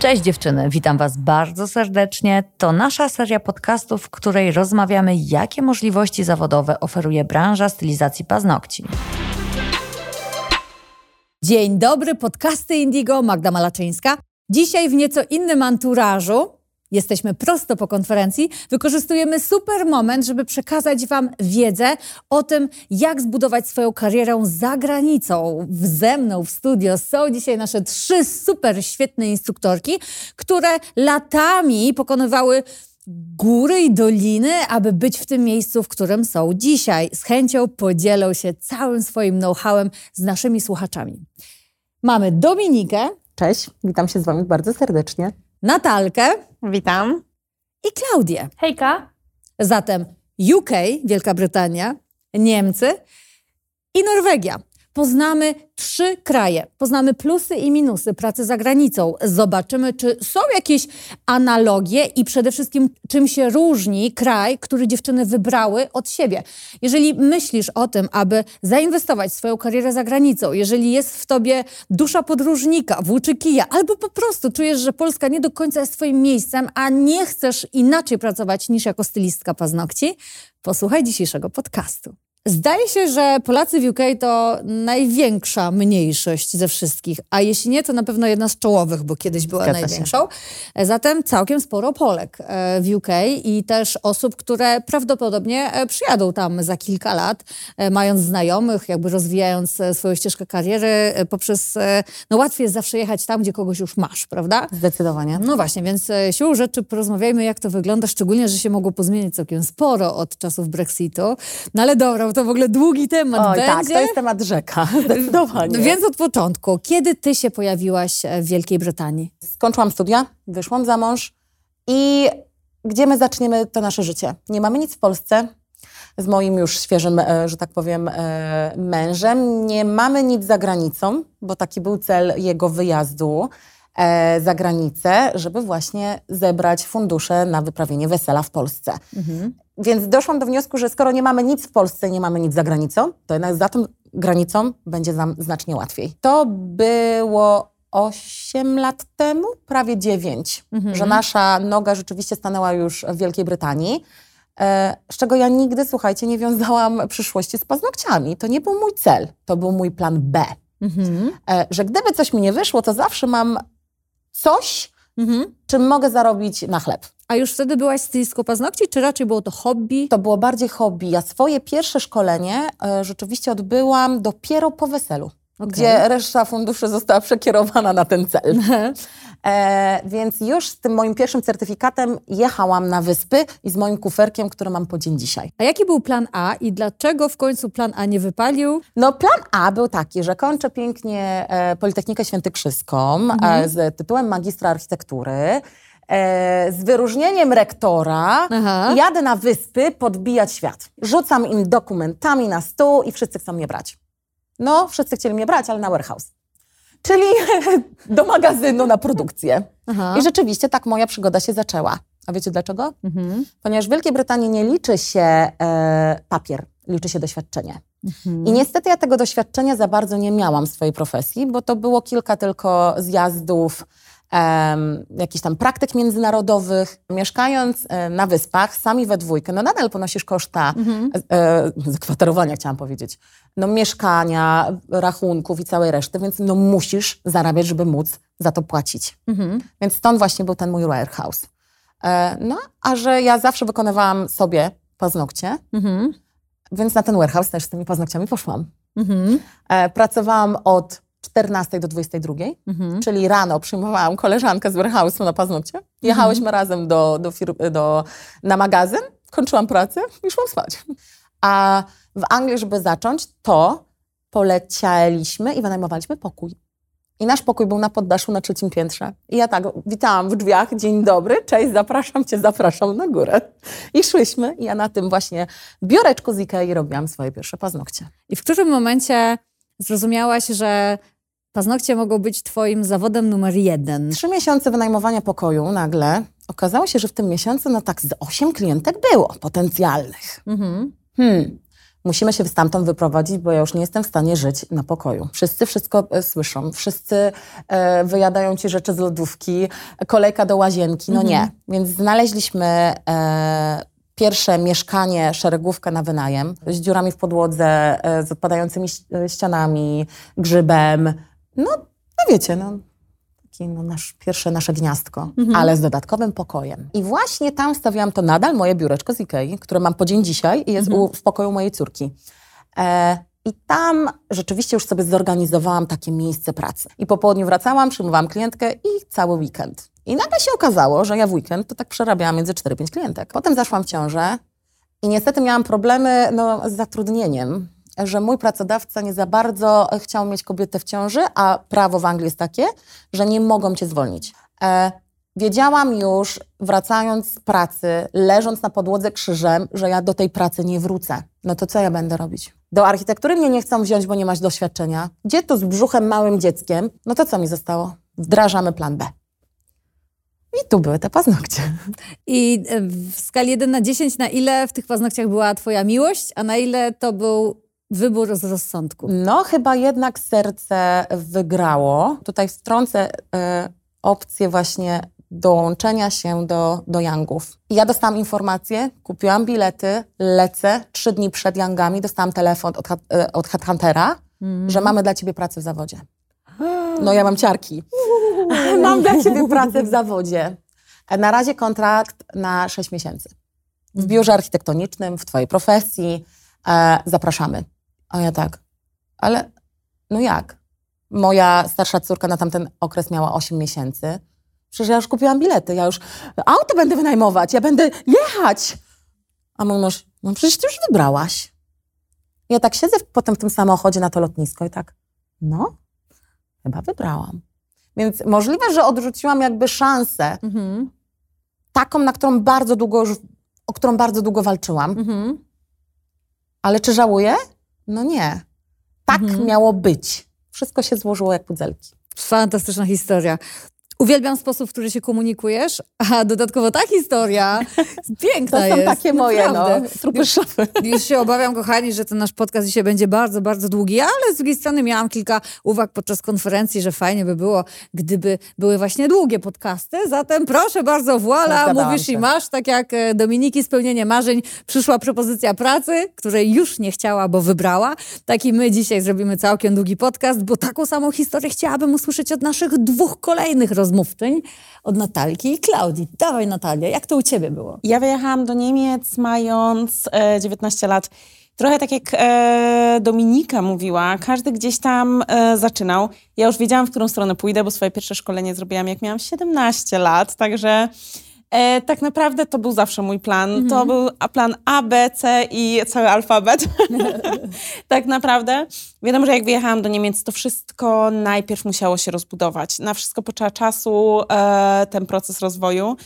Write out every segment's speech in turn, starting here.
Cześć dziewczyny, witam Was bardzo serdecznie. To nasza seria podcastów, w której rozmawiamy, jakie możliwości zawodowe oferuje branża stylizacji paznokci. Dzień dobry, podcasty Indigo, Magda Malaczyńska. Dzisiaj w nieco innym anturażu. Jesteśmy prosto po konferencji. Wykorzystujemy super moment, żeby przekazać Wam wiedzę o tym, jak zbudować swoją karierę za granicą. Ze mną w studio są dzisiaj nasze trzy super świetne instruktorki, które latami pokonywały góry i doliny, aby być w tym miejscu, w którym są dzisiaj. Z chęcią podzielą się całym swoim know-howem z naszymi słuchaczami. Mamy Dominikę. Cześć, witam się z Wami bardzo serdecznie. Natalkę. Witam. I Klaudię. Hejka. Zatem UK, Wielka Brytania, Niemcy i Norwegia. Poznamy trzy kraje, poznamy plusy i minusy pracy za granicą. Zobaczymy, czy są jakieś analogie i przede wszystkim czym się różni kraj, który dziewczyny wybrały od siebie. Jeżeli myślisz o tym, aby zainwestować swoją karierę za granicą, jeżeli jest w tobie dusza podróżnika, włóczy kija, albo po prostu czujesz, że Polska nie do końca jest twoim miejscem, a nie chcesz inaczej pracować niż jako stylistka paznokci, posłuchaj dzisiejszego podcastu. Zdaje się, że Polacy w UK to największa mniejszość ze wszystkich, a jeśli nie, to na pewno jedna z czołowych, bo kiedyś była Zgadza się. największą. Zatem całkiem sporo Polek e, w UK i też osób, które prawdopodobnie e, przyjadą tam za kilka lat, e, mając znajomych, jakby rozwijając e, swoją ścieżkę kariery e, poprzez, e, no łatwiej jest zawsze jechać tam, gdzie kogoś już masz, prawda? Zdecydowanie. No właśnie, więc e, siłą rzeczy porozmawiajmy, jak to wygląda, szczególnie, że się mogło pozmieniać całkiem sporo od czasów Brexitu. No ale dobra, bo to w ogóle długi temat Oj, będzie. tak, to jest temat rzeka, zdecydowanie. Więc od początku, kiedy ty się pojawiłaś e, w Wielkiej Brytanii? Skończyłam studia, wyszłam za mąż i gdzie my zaczniemy to nasze życie? Nie mamy nic w Polsce z moim już świeżym, e, że tak powiem, e, mężem. Nie mamy nic za granicą, bo taki był cel jego wyjazdu za granicę, żeby właśnie zebrać fundusze na wyprawienie wesela w Polsce. Więc doszłam do wniosku, że skoro nie mamy nic w Polsce nie mamy nic za granicą, to jednak za tą granicą będzie nam znacznie łatwiej. To było 8 lat temu, prawie 9, że nasza noga rzeczywiście stanęła już w Wielkiej Brytanii. E, z czego ja nigdy, słuchajcie, nie wiązałam przyszłości z paznokciami. To nie był mój cel, to był mój plan B. Mhm. E, że gdyby coś mi nie wyszło, to zawsze mam coś, Mhm. czym mogę zarobić na chleb. A już wtedy byłaś stylistką paznokci, czy raczej było to hobby? To było bardziej hobby. Ja swoje pierwsze szkolenie e, rzeczywiście odbyłam dopiero po weselu, Okej. gdzie reszta funduszy została przekierowana na ten cel. E, więc już z tym moim pierwszym certyfikatem jechałam na wyspy i z moim kuferkiem, który mam po dzień dzisiaj. A jaki był plan A i dlaczego w końcu plan A nie wypalił? No plan A był taki, że kończę pięknie e, Politechnikę Świętokrzyską Mhm. e, z tytułem magistra architektury. E, z wyróżnieniem rektora Aha. jadę na wyspy podbijać świat. Rzucam im dokumentami na stół i wszyscy chcą mnie brać. No, wszyscy chcieli mnie brać, ale na warehouse. Czyli do magazynu na produkcję. Aha. I rzeczywiście tak moja przygoda się zaczęła. A wiecie dlaczego? Mhm. Ponieważ w Wielkiej Brytanii nie liczy się e, papier, liczy się doświadczenie. Mhm. I niestety ja tego doświadczenia za bardzo nie miałam w swojej profesji, bo to było kilka tylko zjazdów, em, jakichś tam praktyk międzynarodowych. Mieszkając e, na wyspach, sami we dwójkę, no nadal ponosisz koszta Mhm. e, zakwaterowania, chciałam powiedzieć, no mieszkania, rachunków i całej reszty, więc no musisz zarabiać, żeby móc za to płacić. Mhm. Więc stąd właśnie był ten mój warehouse. E, no, a że ja zawsze wykonywałam sobie paznokcie, Mhm. więc na ten warehouse też z tymi paznokciami poszłam. Mhm. E, pracowałam od 14 do 22, Mhm. czyli rano przyjmowałam koleżankę z warehouse'u na paznokcie. Jechałyśmy razem do, do, fir- do, na magazyn, kończyłam pracę i szłam spać. A w Anglii, żeby zacząć, to polecieliśmy i wynajmowaliśmy pokój. I nasz pokój był na poddaszu na trzecim piętrze. I ja tak witałam w drzwiach, dzień dobry, cześć, zapraszam cię, zapraszam na górę. I szłyśmy i ja na tym właśnie biureczku z Ikei robiłam swoje pierwsze paznokcie. I w którym momencie zrozumiałaś, że paznokcie mogą być twoim zawodem numer jeden? Trzy miesiące wynajmowania pokoju nagle okazało się, że w tym miesiącu no tak z osiem klientek było potencjalnych. Mhm. Hmm. Musimy się stamtąd wyprowadzić, bo ja już nie jestem w stanie żyć na pokoju. Wszyscy wszystko e, słyszą, wszyscy e, wyjadają ci rzeczy z lodówki, kolejka do łazienki, no nie. Więc znaleźliśmy e, pierwsze mieszkanie, szeregówkę na wynajem, z dziurami w podłodze, e, z odpadającymi e, ścianami, grzybem. No, no wiecie, no, takie no, nasz, pierwsze nasze gniazdko, ale z dodatkowym pokojem. I właśnie tam stawiałam to nadal moje biureczko z Ikei, które mam po dzień dzisiaj i jest u, w pokoju mojej córki. E, I tam rzeczywiście już sobie zorganizowałam takie miejsce pracy. I po południu wracałam, przyjmowałam klientkę i cały weekend. I nagle się okazało, że ja w weekend to tak przerabiałam między 4-5 klientek. Potem zaszłam w ciążę i niestety miałam problemy no, z zatrudnieniem, że mój pracodawca nie za bardzo chciał mieć kobietę w ciąży, a prawo w Anglii jest takie, że nie mogą cię zwolnić. E, wiedziałam już, wracając z pracy, leżąc na podłodze krzyżem, że ja do tej pracy nie wrócę. No to co ja będę robić? Do architektury mnie nie chcą wziąć, bo nie masz doświadczenia. Gdzie tu z brzuchem małym dzieckiem? No to co mi zostało? Wdrażamy plan B. I tu były te paznokcie. I e, w skali 1 na 10, na ile w tych paznokciach była twoja miłość, a na ile to był wybór z rozsądku? No, chyba jednak serce wygrało. Tutaj wtrącę e, opcję właśnie dołączenia się do, do Youngów. I ja dostałam informację, kupiłam bilety, lecę. Trzy dni przed Youngami dostałam telefon od, e, od Headhuntera, że mamy dla ciebie pracę w zawodzie. No ja mam ciarki. mam dla ciebie pracę w zawodzie. Na razie kontrakt na 6 miesięcy. W biurze architektonicznym, w twojej profesji. E, zapraszamy. A ja tak, ale no jak? Moja starsza córka na tamten okres miała 8 miesięcy. Przecież ja już kupiłam bilety, ja już auto będę wynajmować, ja będę jechać. A mój mąż, no przecież ty już wybrałaś. Ja tak siedzę potem w tym samochodzie na to lotnisko i tak, no, chyba wybrałam. Więc możliwe, że odrzuciłam jakby szansę, Mhm. taką, na którą bardzo długo już, o którą bardzo długo walczyłam. Mhm. Ale czy żałuję? No nie. Tak Mhm. miało być. Wszystko się złożyło jak pudzelki. Fantastyczna historia. Uwielbiam sposób, w który się komunikujesz, a dodatkowo ta historia piękna To są jest. takie moje, naprawdę. no, trupy szafy. Już się obawiam, kochani, że ten nasz podcast dzisiaj będzie bardzo, bardzo długi, ale z drugiej strony miałam kilka uwag podczas konferencji, że fajnie by było, gdyby były właśnie długie podcasty. Zatem proszę bardzo, Zgadzałam mówisz się. i masz, tak jak e, Dominiki, spełnienie marzeń, przyszła propozycja pracy, której już nie chciała, bo wybrała. Tak i my dzisiaj zrobimy całkiem długi podcast, bo taką samą historię chciałabym usłyszeć od naszych dwóch kolejnych rozmówczyń, od Natalki i Klaudii. Dawaj Natalia, jak to u ciebie było? Ja wyjechałam do Niemiec mając e, 19 lat. Trochę tak jak e, Dominika mówiła, każdy gdzieś tam e, zaczynał. Ja już wiedziałam, w którą stronę pójdę, bo swoje pierwsze szkolenie zrobiłam jak miałam 17 lat, także e, tak naprawdę to był zawsze mój plan. To był plan A, B, C i cały alfabet. tak naprawdę. Wiadomo, że jak wyjechałam do Niemiec, to wszystko najpierw musiało się rozbudować. Na wszystko potrzeba czasu, e, ten proces rozwoju.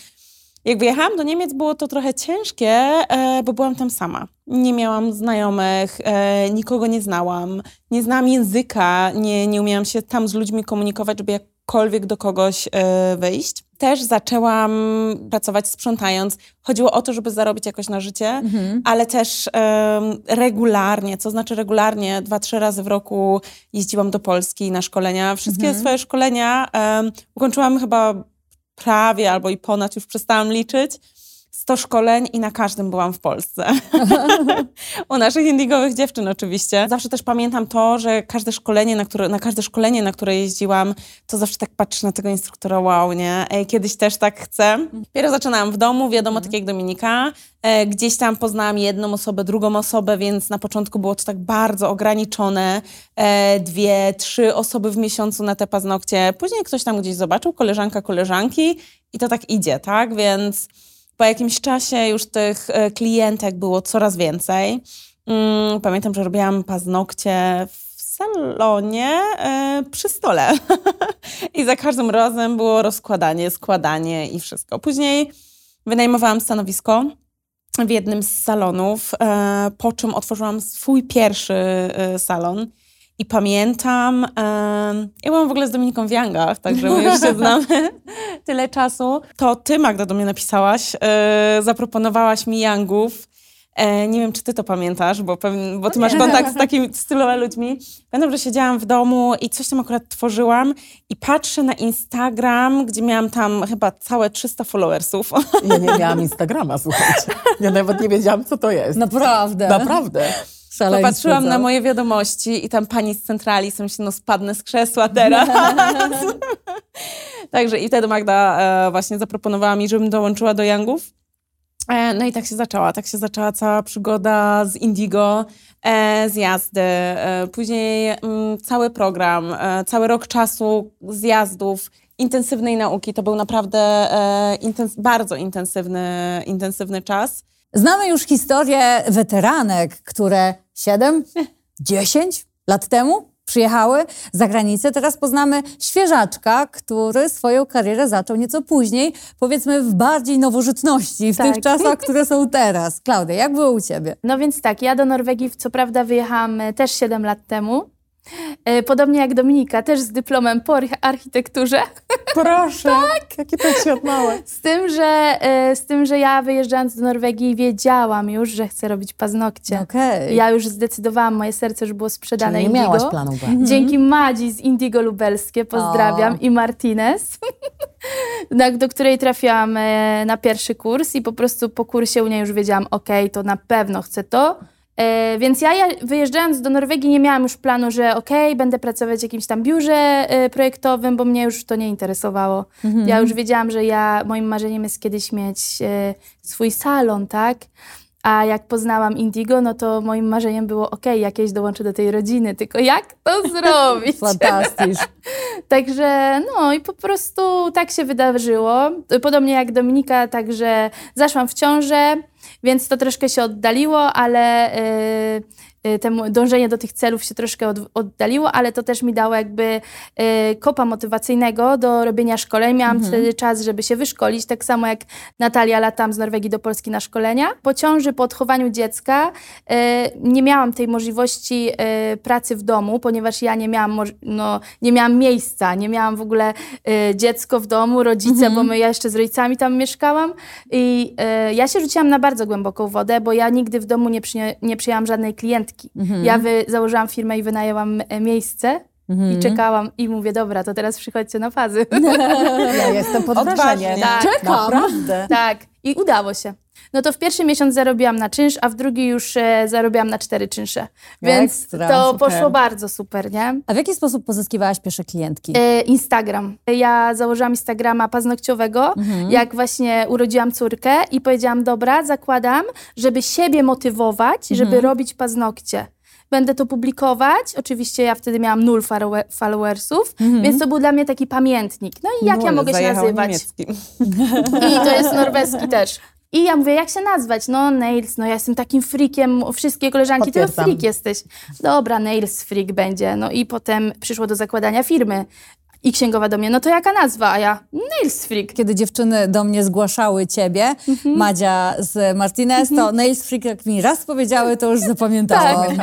Jak wyjechałam do Niemiec, było to trochę ciężkie, e, bo byłam tam sama. Nie miałam znajomych, e, nikogo nie znałam, nie znałam języka, nie, nie umiałam się tam z ludźmi komunikować, żeby jakkolwiek do kogoś e, wyjść. Też zaczęłam pracować sprzątając. Chodziło o to, żeby zarobić jakoś na życie, ale też em, regularnie, co znaczy regularnie, dwa, trzy razy w roku jeździłam do Polski na szkolenia. Wszystkie swoje szkolenia em, ukończyłam chyba prawie albo i ponad, już przestałam liczyć. 100 szkoleń i na każdym byłam w Polsce. U naszych indigowych dziewczyn oczywiście. Zawsze też pamiętam to, że każde szkolenie, na, które, na każde szkolenie, na które jeździłam, to zawsze tak patrzę na tego instruktora, wow, nie? Ej, kiedyś też tak chcę. Dopiero zaczynałam w domu, wiadomo, tak jak Dominika. E, gdzieś tam poznałam jedną osobę, drugą osobę, więc na początku było to tak bardzo ograniczone. E, dwie, trzy osoby w miesiącu na te paznokcie. Później ktoś tam gdzieś zobaczył, koleżanka, koleżanki i to tak idzie, tak? Więc po jakimś czasie już tych e, klientek było coraz więcej. Mm, pamiętam, że robiłam paznokcie w salonie e, przy stole. I za każdym razem było rozkładanie, składanie i wszystko. Później wynajmowałam stanowisko w jednym z salonów, e, po czym otworzyłam swój pierwszy salon. I pamiętam, e, ja byłam w ogóle z Dominiką w Yangach, także my już się znamy tyle czasu. To ty, Magda, do mnie napisałaś, e, zaproponowałaś mi Yangów. E, nie wiem, czy ty to pamiętasz, bo, pewnie, bo ty masz kontakt z takimi z tyloma ludźmi. Pamiętam, że siedziałam w domu i coś tam akurat tworzyłam i patrzę na Instagram, gdzie miałam tam chyba całe 300 followersów. Ja nie miałam Instagrama, słuchajcie. Ja nawet nie wiedziałam, co to jest. Naprawdę. Naprawdę. Szaleństwo, Popatrzyłam na moje wiadomości i tam pani z centrali, sobie myślę, no spadnę z krzesła teraz. Także i wtedy Magda e, właśnie zaproponowała mi, żebym dołączyła do Youngów. E, no i tak się zaczęła, tak się zaczęła cała przygoda z Indigo, e, zjazdy, e, później mm, cały program, e, cały rok czasu zjazdów, intensywnej nauki. To był naprawdę e, intens- bardzo intensywny, intensywny czas. Znamy już historię weteranek, które 7, 10 lat temu przyjechały za granicę. Teraz poznamy świeżaczka, który swoją karierę zaczął nieco później, powiedzmy w bardziej nowożytności, w Tak. tych czasach, które są teraz. Klaudia, jak było u ciebie? No więc tak, ja do Norwegii co prawda wyjechałam e, też 7 lat temu. E, Podobnie jak Dominika, też z dyplomem po arch- architekturze. Proszę. Tak. Jakie to świat małe. Z tym, że, e, z tym, że ja wyjeżdżając do Norwegii wiedziałam już, że chcę robić paznokcie. Okej. Ja już zdecydowałam, moje serce już było sprzedane Czyli nie Indigo. miałaś planu B. Dzięki Madzi z Indigo Lubelskie, pozdrawiam, O. i Martinez, do której trafiłam e, na pierwszy kurs i po prostu po kursie u niej już wiedziałam, ok, to na pewno chcę to. E, Więc ja, wyjeżdżając do Norwegii nie miałam już planu, że ok, będę pracować w jakimś tam biurze e, projektowym, bo mnie już to nie interesowało. Ja już wiedziałam, że ja, moim marzeniem jest kiedyś mieć e, swój salon, tak? A jak poznałam Indigo, no to moim marzeniem było, ok, jakieś dołączę do tej rodziny, tylko jak to zrobić? Fantastysz. Także no i po prostu tak się wydarzyło. Podobnie jak Dominika, także zaszłam w ciążę, więc to troszkę się oddaliło, ale y, temu dążenie do tych celów się troszkę od, oddaliło, ale to też mi dało jakby y, kopa motywacyjnego do robienia szkoleń. Miałam wtedy czas, żeby się wyszkolić, tak samo jak Natalia latam z Norwegii do Polski na szkolenia. Po ciąży, po odchowaniu dziecka y, nie miałam tej możliwości y, pracy w domu, ponieważ ja nie miałam, no, nie miałam miejsca, nie miałam w ogóle y, dziecko w domu, rodzice, bo my, ja jeszcze z rodzicami tam mieszkałam i y, ja się rzuciłam na bardzo głęboką wodę, bo ja nigdy w domu nie, przynie, nie przyjęłam żadnej klientki. Ja wy, założyłam firmę i wynajęłam e, miejsce i czekałam i mówię, dobra, to teraz przychodźcie na fazy. Ja jestem pod wrażeniem. Tak. Czekam. Naprawdę. Tak, i udało się. No to w pierwszy miesiąc zarobiłam na czynsz, a w drugi już e, zarobiłam na cztery czynsze. Więc Ekstra, to super. poszło bardzo super, nie? A w jaki sposób pozyskiwałaś pierwsze klientki? E, Instagram. Ja założyłam Instagrama paznokciowego, jak właśnie urodziłam córkę i powiedziałam, dobra, zakładam, żeby siebie motywować, żeby robić paznokcie. Będę to publikować. Oczywiście ja wtedy miałam nul followe- followersów, więc to był dla mnie taki pamiętnik. No i jak ja Nul, mogę się nazywać? niemieckim. I to jest norweski też. I ja mówię, jak się nazwać? No, Nails, no ja jestem takim freakiem, wszystkie koleżanki, ty Potwierdzam. freak jesteś. Dobra, Nails freak będzie. No i potem przyszło do zakładania firmy. I księgowa do mnie, no to jaka nazwa? A ja, Nails freak. Kiedy dziewczyny do mnie zgłaszały ciebie, Mhm. Madzia z Martinez, to Nails Freak, jak mi raz powiedziały, to już zapamiętałam.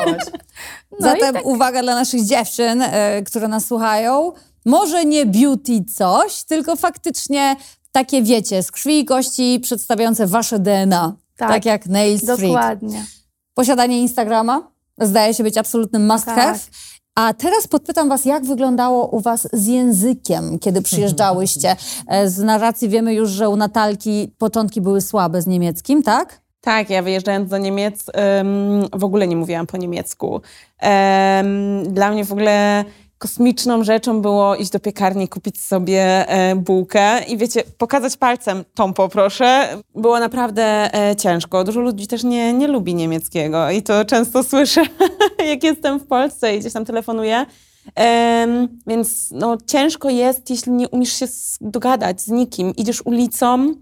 No Zatem tak. uwaga dla naszych dziewczyn, e, które nas słuchają. Może nie beauty coś, tylko faktycznie takie, wiecie, z krwi i kości przedstawiające wasze DNA. Tak, Tak. jak Nails Freak. Dokładnie. Posiadanie Instagrama zdaje się być absolutnym must Tak. have. A teraz podpytam was, jak wyglądało u was z językiem, kiedy przyjeżdżałyście? E, Z narracji wiemy już, że u Natalki początki były słabe z niemieckim, tak? Tak, ja wyjeżdżając do Niemiec em, w ogóle nie mówiłam po niemiecku. Em, dla mnie w ogóle kosmiczną rzeczą było iść do piekarni, kupić sobie e, bułkę i wiecie, pokazać palcem, tą poproszę. Było naprawdę e, ciężko. Dużo ludzi też nie, nie lubi niemieckiego i to często słyszę, jak jestem w Polsce i gdzieś tam telefonuję. Em, więc no, ciężko jest, jeśli nie umiesz się dogadać z nikim. Idziesz ulicą,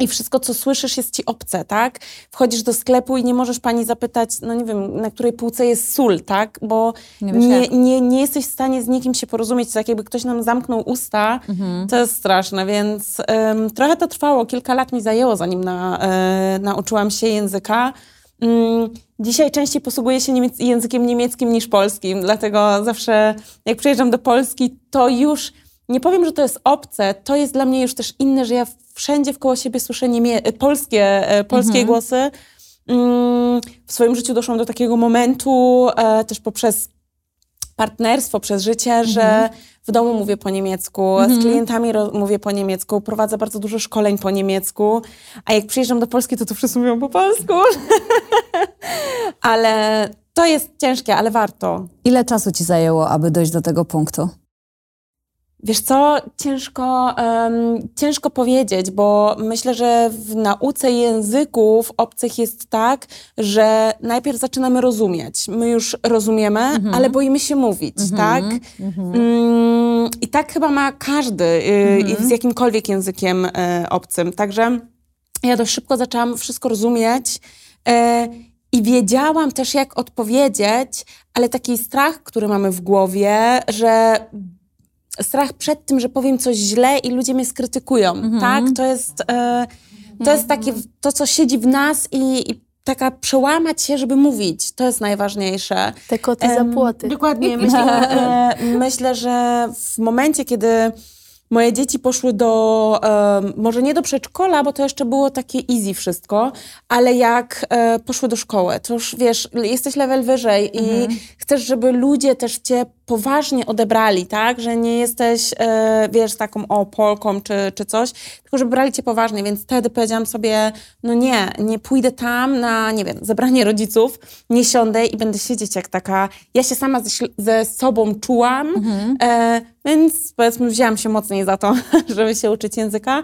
i wszystko, co słyszysz, jest ci obce, tak? Wchodzisz do sklepu i nie możesz pani zapytać, no nie wiem, na której półce jest sól, tak? Bo Nie nie, nie, nie, jesteś w stanie z nikim się porozumieć, tak jakby ktoś nam zamknął usta. To jest straszne, więc em, trochę to trwało, kilka lat mi zajęło, zanim na, e, nauczyłam się języka. Mm, Dzisiaj częściej posługuję się niemiec- językiem niemieckim niż polskim, dlatego zawsze jak przyjeżdżam do Polski, to już nie powiem, że to jest obce, to jest dla mnie już też inne, że ja wszędzie wkoło siebie słyszę niemie- polskie, e, polskie głosy. mm, w swoim życiu doszłam do takiego momentu e, też poprzez partnerstwo, przez życie, że w domu mówię po niemiecku, z klientami mówię po niemiecku, prowadzę bardzo dużo szkoleń po niemiecku, a jak przyjeżdżam do Polski, to to wszyscy mówią po polsku. ale to jest ciężkie, ale warto. Ile czasu ci zajęło, aby dojść do tego punktu? Wiesz co, ciężko, em, ciężko powiedzieć, bo myślę, że w nauce języków obcych jest tak, że najpierw zaczynamy rozumieć. My już rozumiemy, ale boimy się mówić, tak? Mm, I tak chyba ma każdy y, z jakimkolwiek językiem y, obcym. Także ja dość szybko zaczęłam wszystko rozumieć. e, I wiedziałam też, jak odpowiedzieć, ale taki strach, który mamy w głowie, że strach przed tym, że powiem coś źle i ludzie mnie skrytykują, tak? To jest, e, to jest takie, to co siedzi w nas i, i taka przełamać się, żeby mówić. To jest najważniejsze. Te koty za płoty. Dokładnie. Myślę, e, myślę, że w momencie, kiedy moje dzieci poszły do, em, może nie do przedszkola, bo to jeszcze było takie easy wszystko, ale jak e, poszły do szkoły, to już wiesz, jesteś level wyżej i chcesz, żeby ludzie też cię poważnie odebrali, tak? Że nie jesteś, e, wiesz, taką o Polką czy, czy coś, tylko żeby brali cię poważnie, więc wtedy powiedziałam sobie, no nie, nie pójdę tam na, nie wiem, zebranie rodziców, nie siądę i będę siedzieć jak taka, ja się sama ze, ze sobą czułam, e, więc powiedzmy wzięłam się mocniej za to, żeby się uczyć języka.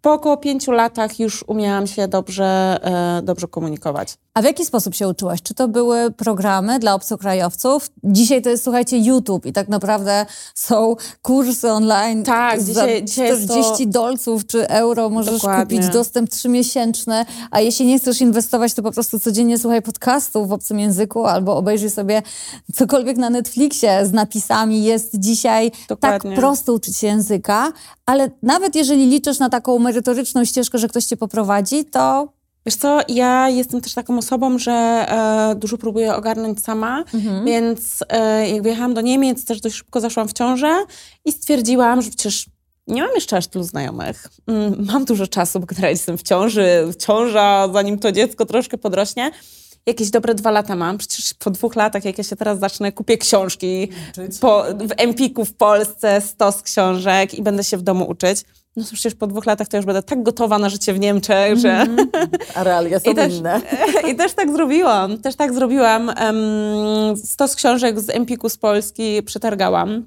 Po około pięciu latach już umiałam się dobrze, e, dobrze komunikować. A w jaki sposób się uczyłaś? Czy to były programy dla obcokrajowców? Dzisiaj to jest, słuchajcie, YouTube i tak naprawdę są kursy online. Tak, dzisiaj- dzisiaj jest to- 40 dolców czy euro możesz Dokładnie. kupić dostęp trzymiesięczny, a jeśli nie chcesz inwestować, to po prostu codziennie słuchaj podcastów w obcym języku albo obejrzyj sobie cokolwiek na Netflixie z napisami. Jest dzisiaj Dokładnie. tak prosto uczyć się języka, ale nawet jeżeli liczysz na taką merytoryczną ścieżkę, że ktoś cię poprowadzi, to Wiesz co, ja jestem też taką osobą, że e, dużo próbuję ogarnąć sama, więc e, jak wyjechałam do Niemiec, też dość szybko zaszłam w ciążę i stwierdziłam, że przecież nie mam jeszcze aż tylu znajomych. Mm, mam dużo czasu, bo generalnie jestem w ciąży, ciąża, zanim to dziecko troszkę podrośnie. Jakieś dobre dwa lata mam. Przecież po dwóch latach, jak ja się teraz zacznę, kupię książki po, w Empiku w Polsce, stos książek i będę się w domu uczyć. No to przecież po dwóch latach to już będę tak gotowa na życie w Niemczech, że... A realia są I też, inne. I też tak zrobiłam. Też tak zrobiłam. Stos książek z Empiku z Polski przetargałam.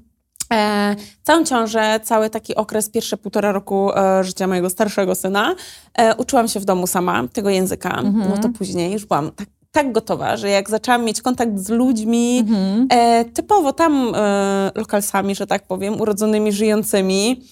E, całą ciążę, cały taki okres, pierwsze półtora roku e, życia mojego starszego syna, e, uczyłam się w domu sama tego języka. No to później już byłam tak, tak gotowa, że jak zaczęłam mieć kontakt z ludźmi, e, typowo tam lokalsami, że tak powiem, urodzonymi, żyjącymi,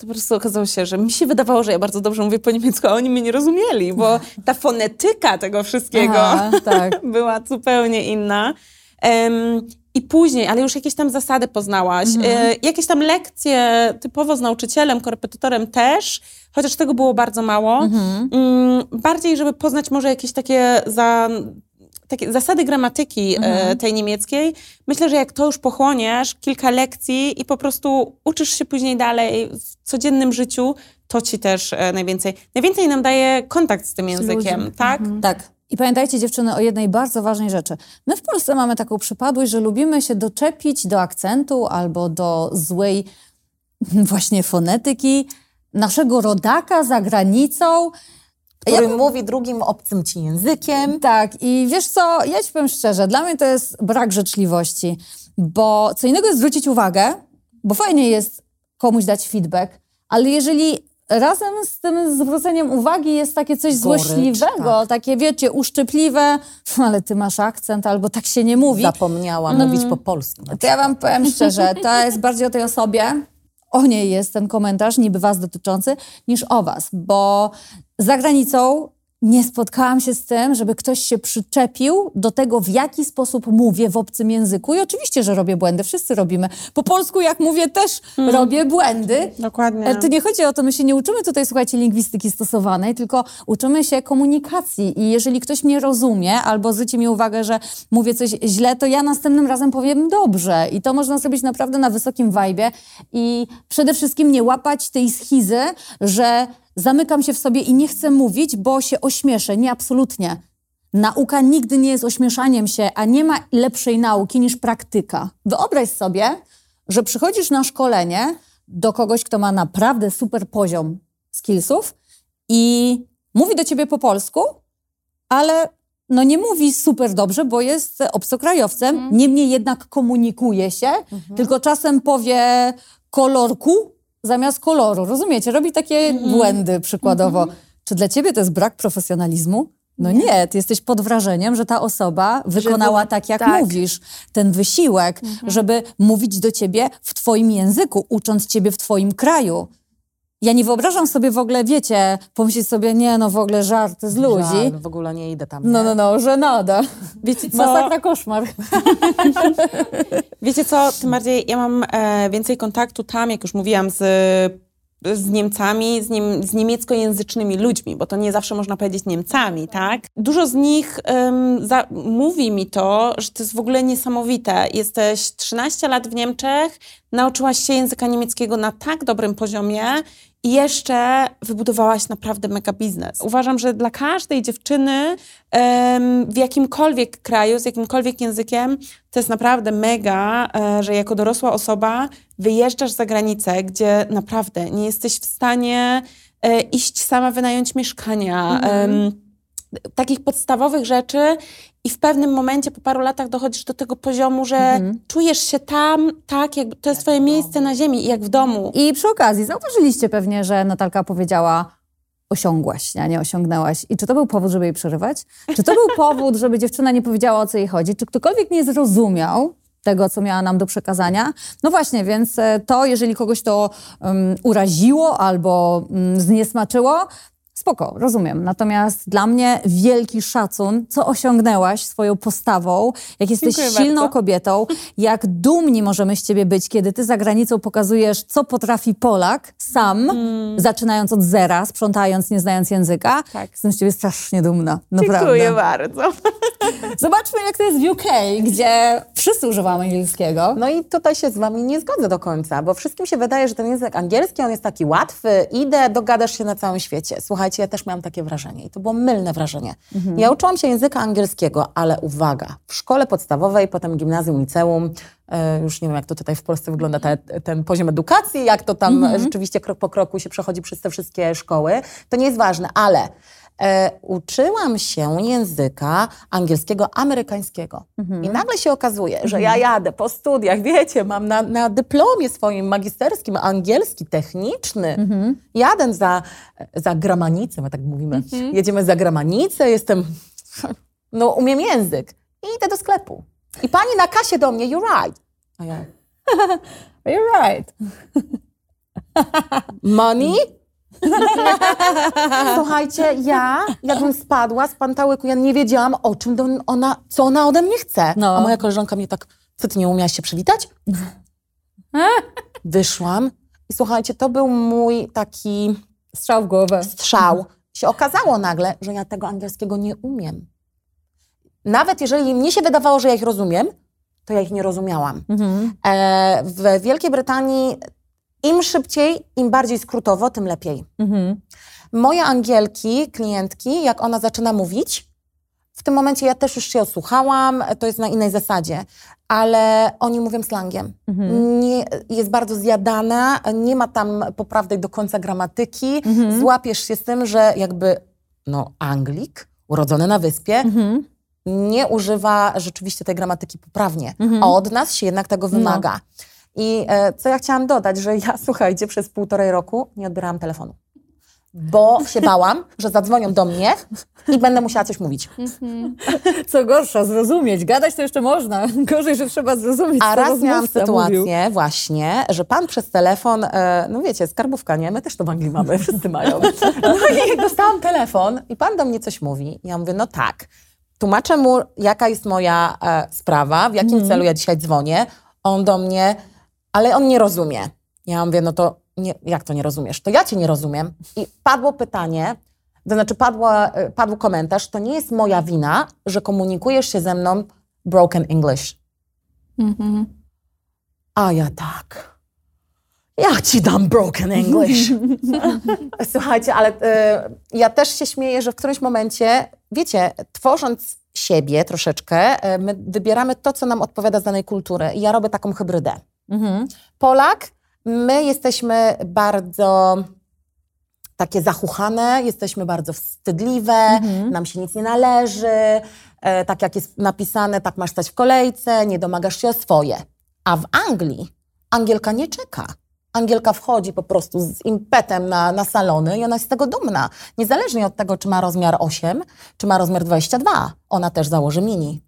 to po prostu okazało się, że mi się wydawało, że ja bardzo dobrze mówię po niemiecku, a oni mnie nie rozumieli, bo ta fonetyka tego wszystkiego Aha, tak. była zupełnie inna. Em, I później, ale już jakieś tam zasady poznałaś, Mhm. e, jakieś tam lekcje typowo z nauczycielem, korepetytorem też, chociaż tego było bardzo mało. Mhm. Mm, bardziej, żeby poznać może jakieś takie za takie zasady gramatyki Mhm. e, tej niemieckiej. Myślę, że jak to już pochłoniesz, kilka lekcji i po prostu uczysz się później dalej w codziennym życiu, to ci też e, najwięcej. Najwięcej nam daje kontakt z tym językiem, tak? Tak. I pamiętajcie, dziewczyny, o jednej bardzo ważnej rzeczy. My w Polsce mamy taką przypadłość, że lubimy się doczepić do akcentu albo do złej właśnie fonetyki naszego rodaka za granicą. Który mówi drugim obcym ci językiem. Tak, i wiesz co, ja ci powiem szczerze, dla mnie to jest brak życzliwości, bo co innego jest zwrócić uwagę, bo fajnie jest komuś dać feedback, ale jeżeli razem z tym zwróceniem uwagi jest takie coś Gorycz, złośliwego, tak. takie wiecie, uszczypliwe, ale ty masz akcent, albo tak się nie mówi, Zapomniała Mm. mówić po polsku. to ja wam powiem szczerze, to jest bardziej o tej osobie, o niej jest ten komentarz, niby was dotyczący, niż o was, bo za granicą nie spotkałam się z tym, żeby ktoś się przyczepił do tego, w jaki sposób mówię w obcym języku. I oczywiście, że robię błędy, wszyscy robimy. Po polsku, jak mówię, też robię błędy. Dokładnie. Ale to nie chodzi o to, my się nie uczymy tutaj, słuchajcie, lingwistyki stosowanej, tylko uczymy się komunikacji. I jeżeli ktoś mnie rozumie albo zwróci mi uwagę, że mówię coś źle, to ja następnym razem powiem dobrze. I to można zrobić naprawdę na wysokim wajbie. I przede wszystkim nie łapać tej schizy, że zamykam się w sobie i nie chcę mówić, bo się ośmieszę. Nie, absolutnie. Nauka nigdy nie jest ośmieszaniem się, a nie ma lepszej nauki niż praktyka. Wyobraź sobie, że przychodzisz na szkolenie do kogoś, kto ma naprawdę super poziom skillsów i mówi do ciebie po polsku, ale no nie mówi super dobrze, bo jest obcokrajowcem, niemniej jednak komunikuje się, tylko czasem powie kolorku zamiast koloru. Rozumiecie? Robi takie błędy przykładowo. Czy dla ciebie to jest brak profesjonalizmu? No nie. ty jesteś pod wrażeniem, że ta osoba wykonała tak, jak tak. mówisz. Ten wysiłek, żeby mówić do ciebie w twoim języku, ucząc ciebie w twoim kraju. Ja nie wyobrażam sobie w ogóle, wiecie, pomyśleć sobie, nie no w ogóle żarty z ludzi. Żal, w ogóle nie idę tam. No, nie? no, no, że nada. Wiecie co? Masakra, koszmar. Wiecie co, tym bardziej ja mam e, więcej kontaktu tam, jak już mówiłam, z, z Niemcami, z, niem, z niemieckojęzycznymi ludźmi, bo to nie zawsze można powiedzieć Niemcami, tak? Dużo z nich em, za, mówi mi to, że to jest w ogóle niesamowite. Jesteś 13 lat w Niemczech, nauczyłaś się języka niemieckiego na tak dobrym poziomie i jeszcze wybudowałaś naprawdę mega biznes. Uważam, że dla każdej dziewczyny w jakimkolwiek kraju, z jakimkolwiek językiem, to jest naprawdę mega, e, że jako dorosła osoba wyjeżdżasz za granicę, gdzie naprawdę nie jesteś w stanie e, iść sama wynająć mieszkania. em, takich podstawowych rzeczy i w pewnym momencie po paru latach dochodzisz do tego poziomu, że czujesz się tam tak, jakby to jest twoje miejsce na ziemi, jak w domu. I przy okazji zauważyliście pewnie, że Natalka powiedziała osiągłaś, a nie osiągnęłaś. I czy to był powód, żeby jej przerywać? Czy to był powód, żeby dziewczyna nie powiedziała, o co jej chodzi? Czy ktokolwiek nie zrozumiał tego, co miała nam do przekazania? No właśnie, więc e, to, jeżeli kogoś to um, uraziło albo um, zniesmaczyło, Spoko, rozumiem. Natomiast dla mnie wielki szacun, co osiągnęłaś swoją postawą, jak jesteś Dziękuję silną bardzo. kobietą, jak dumni możemy z ciebie być, kiedy ty za granicą pokazujesz, co potrafi Polak sam, zaczynając od zera, sprzątając, nie znając języka. Tak. Jestem z ciebie strasznie dumna, naprawdę. Dziękuję bardzo. Zobaczmy, jak to jest w UK, gdzie wszyscy używamy angielskiego. No i tutaj się z wami nie zgodzę do końca, bo wszystkim się wydaje, że ten język angielski, on jest taki łatwy, idę, dogadasz się na całym świecie. Słuchajcie, ja też miałam takie wrażenie i to było mylne wrażenie. Ja uczyłam się języka angielskiego, ale uwaga, w szkole podstawowej, potem gimnazjum, liceum, e, już nie wiem, jak to tutaj w Polsce wygląda te, ten poziom edukacji, jak to tam e, rzeczywiście krok po kroku się przechodzi przez te wszystkie szkoły, to nie jest ważne, ale e, uczyłam się języka angielskiego amerykańskiego. I nagle się okazuje, że ja jadę po studiach, wiecie, mam na, na dyplomie swoim magisterskim angielski techniczny. Jadę za, za gramanicę, my tak mówimy. Jedziemy za gramanicę, jestem, no umiem język. I idę do sklepu. I pani na kasie do mnie, you're right. A ja, You're right. Money? Słuchajcie, ja jakbym spadła z pantałyku, ja nie wiedziałam o czym do, ona, co ona ode mnie chce. No. A moja koleżanka mnie tak, co ty nie umiałaś się przywitać? Wyszłam i słuchajcie, to był mój taki Strzał w głowę. strzał. Się okazało nagle, że ja tego angielskiego nie umiem. Nawet jeżeli mnie się wydawało, że ja ich rozumiem, to ja ich nie rozumiałam. Mhm. E, w Wielkiej Brytanii im szybciej, im bardziej skrótowo, tym lepiej. Mhm. Moje Angielki, klientki, jak ona zaczyna mówić, w tym momencie ja też już się osłuchałam, to jest na innej zasadzie, ale oni mówią slangiem. Nie, jest bardzo zjadana, nie ma tam poprawnej do końca gramatyki. Złapiesz się z tym, że jakby no, Anglik, urodzony na wyspie, nie używa rzeczywiście tej gramatyki poprawnie. A od nas się jednak tego wymaga. I e, co ja chciałam dodać, że ja, słuchajcie, przez półtorej roku nie odbierałam telefonu. Bo się bałam, że zadzwonią do mnie i będę musiała coś mówić. Co gorsza, zrozumieć. Gadać to jeszcze można. Gorzej, że trzeba zrozumieć, A raz miałam sytuację mówił. właśnie, że pan przez telefon, e, no wiecie, skarbówka, nie? My też to w Anglii mamy, wszyscy mają. No i dostałam telefon i pan do mnie coś mówi. Ja mówię, no tak. Tłumaczę mu, jaka jest moja e, sprawa, w jakim Mhm. celu ja dzisiaj dzwonię. On do mnie, ale on nie rozumie. Ja mówię, no to nie, jak to nie rozumiesz? To ja cię nie rozumiem. I padło pytanie, to znaczy padła, e, padł komentarz, to nie jest moja wina, że komunikujesz się ze mną broken English. Mhm. A ja tak. Jak ci dam broken English? Słuchajcie, ale e, ja też się śmieję, że w którymś momencie, wiecie, tworząc siebie troszeczkę, e, my wybieramy to, co nam odpowiada z danej kultury. I ja robię taką hybrydę. Mhm. Polak, my jesteśmy bardzo takie zachuchane, jesteśmy bardzo wstydliwe, Mhm. nam się nic nie należy, e, tak jak jest napisane, tak masz stać w kolejce, nie domagasz się o swoje. A w Anglii Angielka nie czeka. Angielka wchodzi po prostu z impetem na, na salony i ona jest z tego dumna. Niezależnie od tego, czy ma rozmiar 8, czy ma rozmiar 22. Ona też założy mini.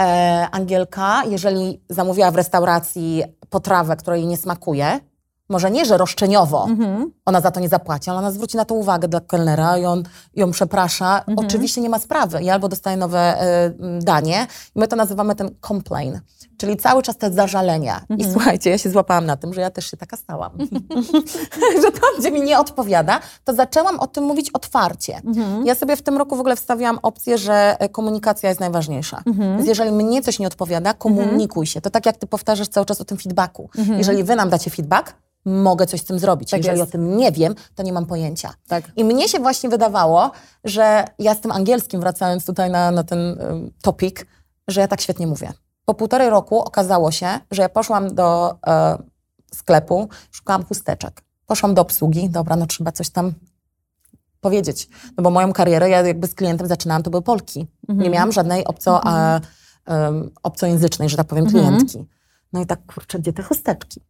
E, Angielka, jeżeli zamówiła w restauracji potrawę, która jej nie smakuje, może nie, że roszczeniowo, Mhm. ona za to nie zapłaci, ale ona zwróci na to uwagę dla kelnera i on ją przeprasza. Oczywiście nie ma sprawy i albo dostaje nowe m, danie i my to nazywamy ten complain, czyli cały czas te zażalenia. I słuchajcie, ja się złapałam na tym, że ja też się taka stałam. że tam, gdzie mi nie odpowiada, to zaczęłam o tym mówić otwarcie. Ja sobie w tym roku w ogóle wstawiłam opcję, że e, komunikacja jest najważniejsza. Więc jeżeli mnie coś nie odpowiada, komunikuj się. To tak jak ty powtarzasz cały czas o tym feedbacku. Jeżeli wy nam dacie feedback, mogę coś z tym zrobić. Tak jeżeli jest. o tym nie wiem, to nie mam pojęcia. Tak. I mnie się właśnie wydawało, że ja z tym angielskim, wracając tutaj na, na ten um, topic, że ja tak świetnie mówię. Po półtorej roku okazało się, że ja poszłam do e, sklepu, szukałam chusteczek. Poszłam do obsługi, dobra, no trzeba coś tam powiedzieć. No bo moją karierę, ja jakby z klientem zaczynałam, to były Polki. Nie miałam żadnej obco, a, um, obcojęzycznej, że tak powiem, klientki. No i tak, kurczę, gdzie te chusteczki?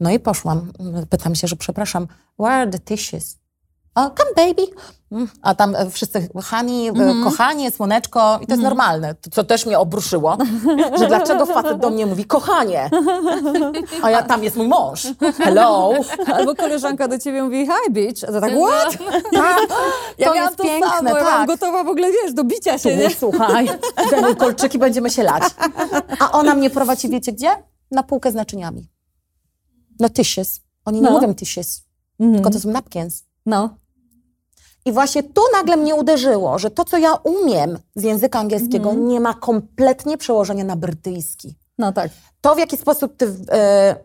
No i poszłam, pytam się, że przepraszam, where are the tissues? Come baby. Mm, A tam e, wszyscy, honey, e, kochanie, słoneczko i to jest normalne. To, co też mnie obruszyło, że dlaczego facet do mnie mówi kochanie, a ja tam jest mój mąż. Hello. Albo koleżanka do ciebie mówi hi bitch, a to tak what? Tak, Ja to jest to piękne, samo, ja byłam tak. gotowa w ogóle, wiesz, do bicia się, nie? Tu, słuchaj, zdejmuj kolczyki, będziemy się lać. A ona mnie prowadzi, wiecie gdzie? Na półkę z naczyniami. No tissues. Oni nie No. mówią tissues, tylko to są napkins. No. I właśnie tu nagle mnie uderzyło, że to, co ja umiem z języka angielskiego, nie ma kompletnie przełożenia na brytyjski. No tak. To, w jaki sposób ty e,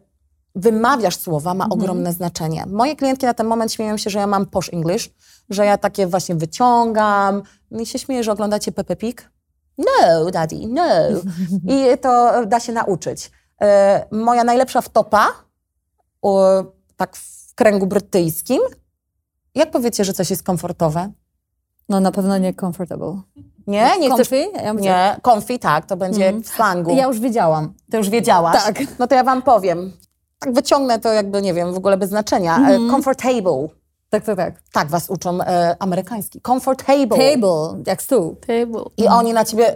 wymawiasz słowa, ma ogromne znaczenie. Moje klientki na ten moment śmieją się, że ja mam posh English, że ja takie właśnie wyciągam. I się śmieję, że oglądacie Peppa Pig. No, daddy, no. I to da się nauczyć. E, moja najlepsza wtopa, o, tak w kręgu brytyjskim, jak powiecie, że coś jest komfortowe? No na pewno nie comfortable. Nie? Nie chcesz... Comfy? Ja bym Nie, comfy, tak, to będzie w slangu. Ja już wiedziałam. To już wiedziałaś? Tak. No to ja wam powiem. Tak wyciągnę to jakby, nie wiem, w ogóle bez znaczenia. E, Comfortable. Tak, tak, tak. Tak was uczą e, amerykański. Comfortable. Table, jak stół. Table. I oni na ciebie...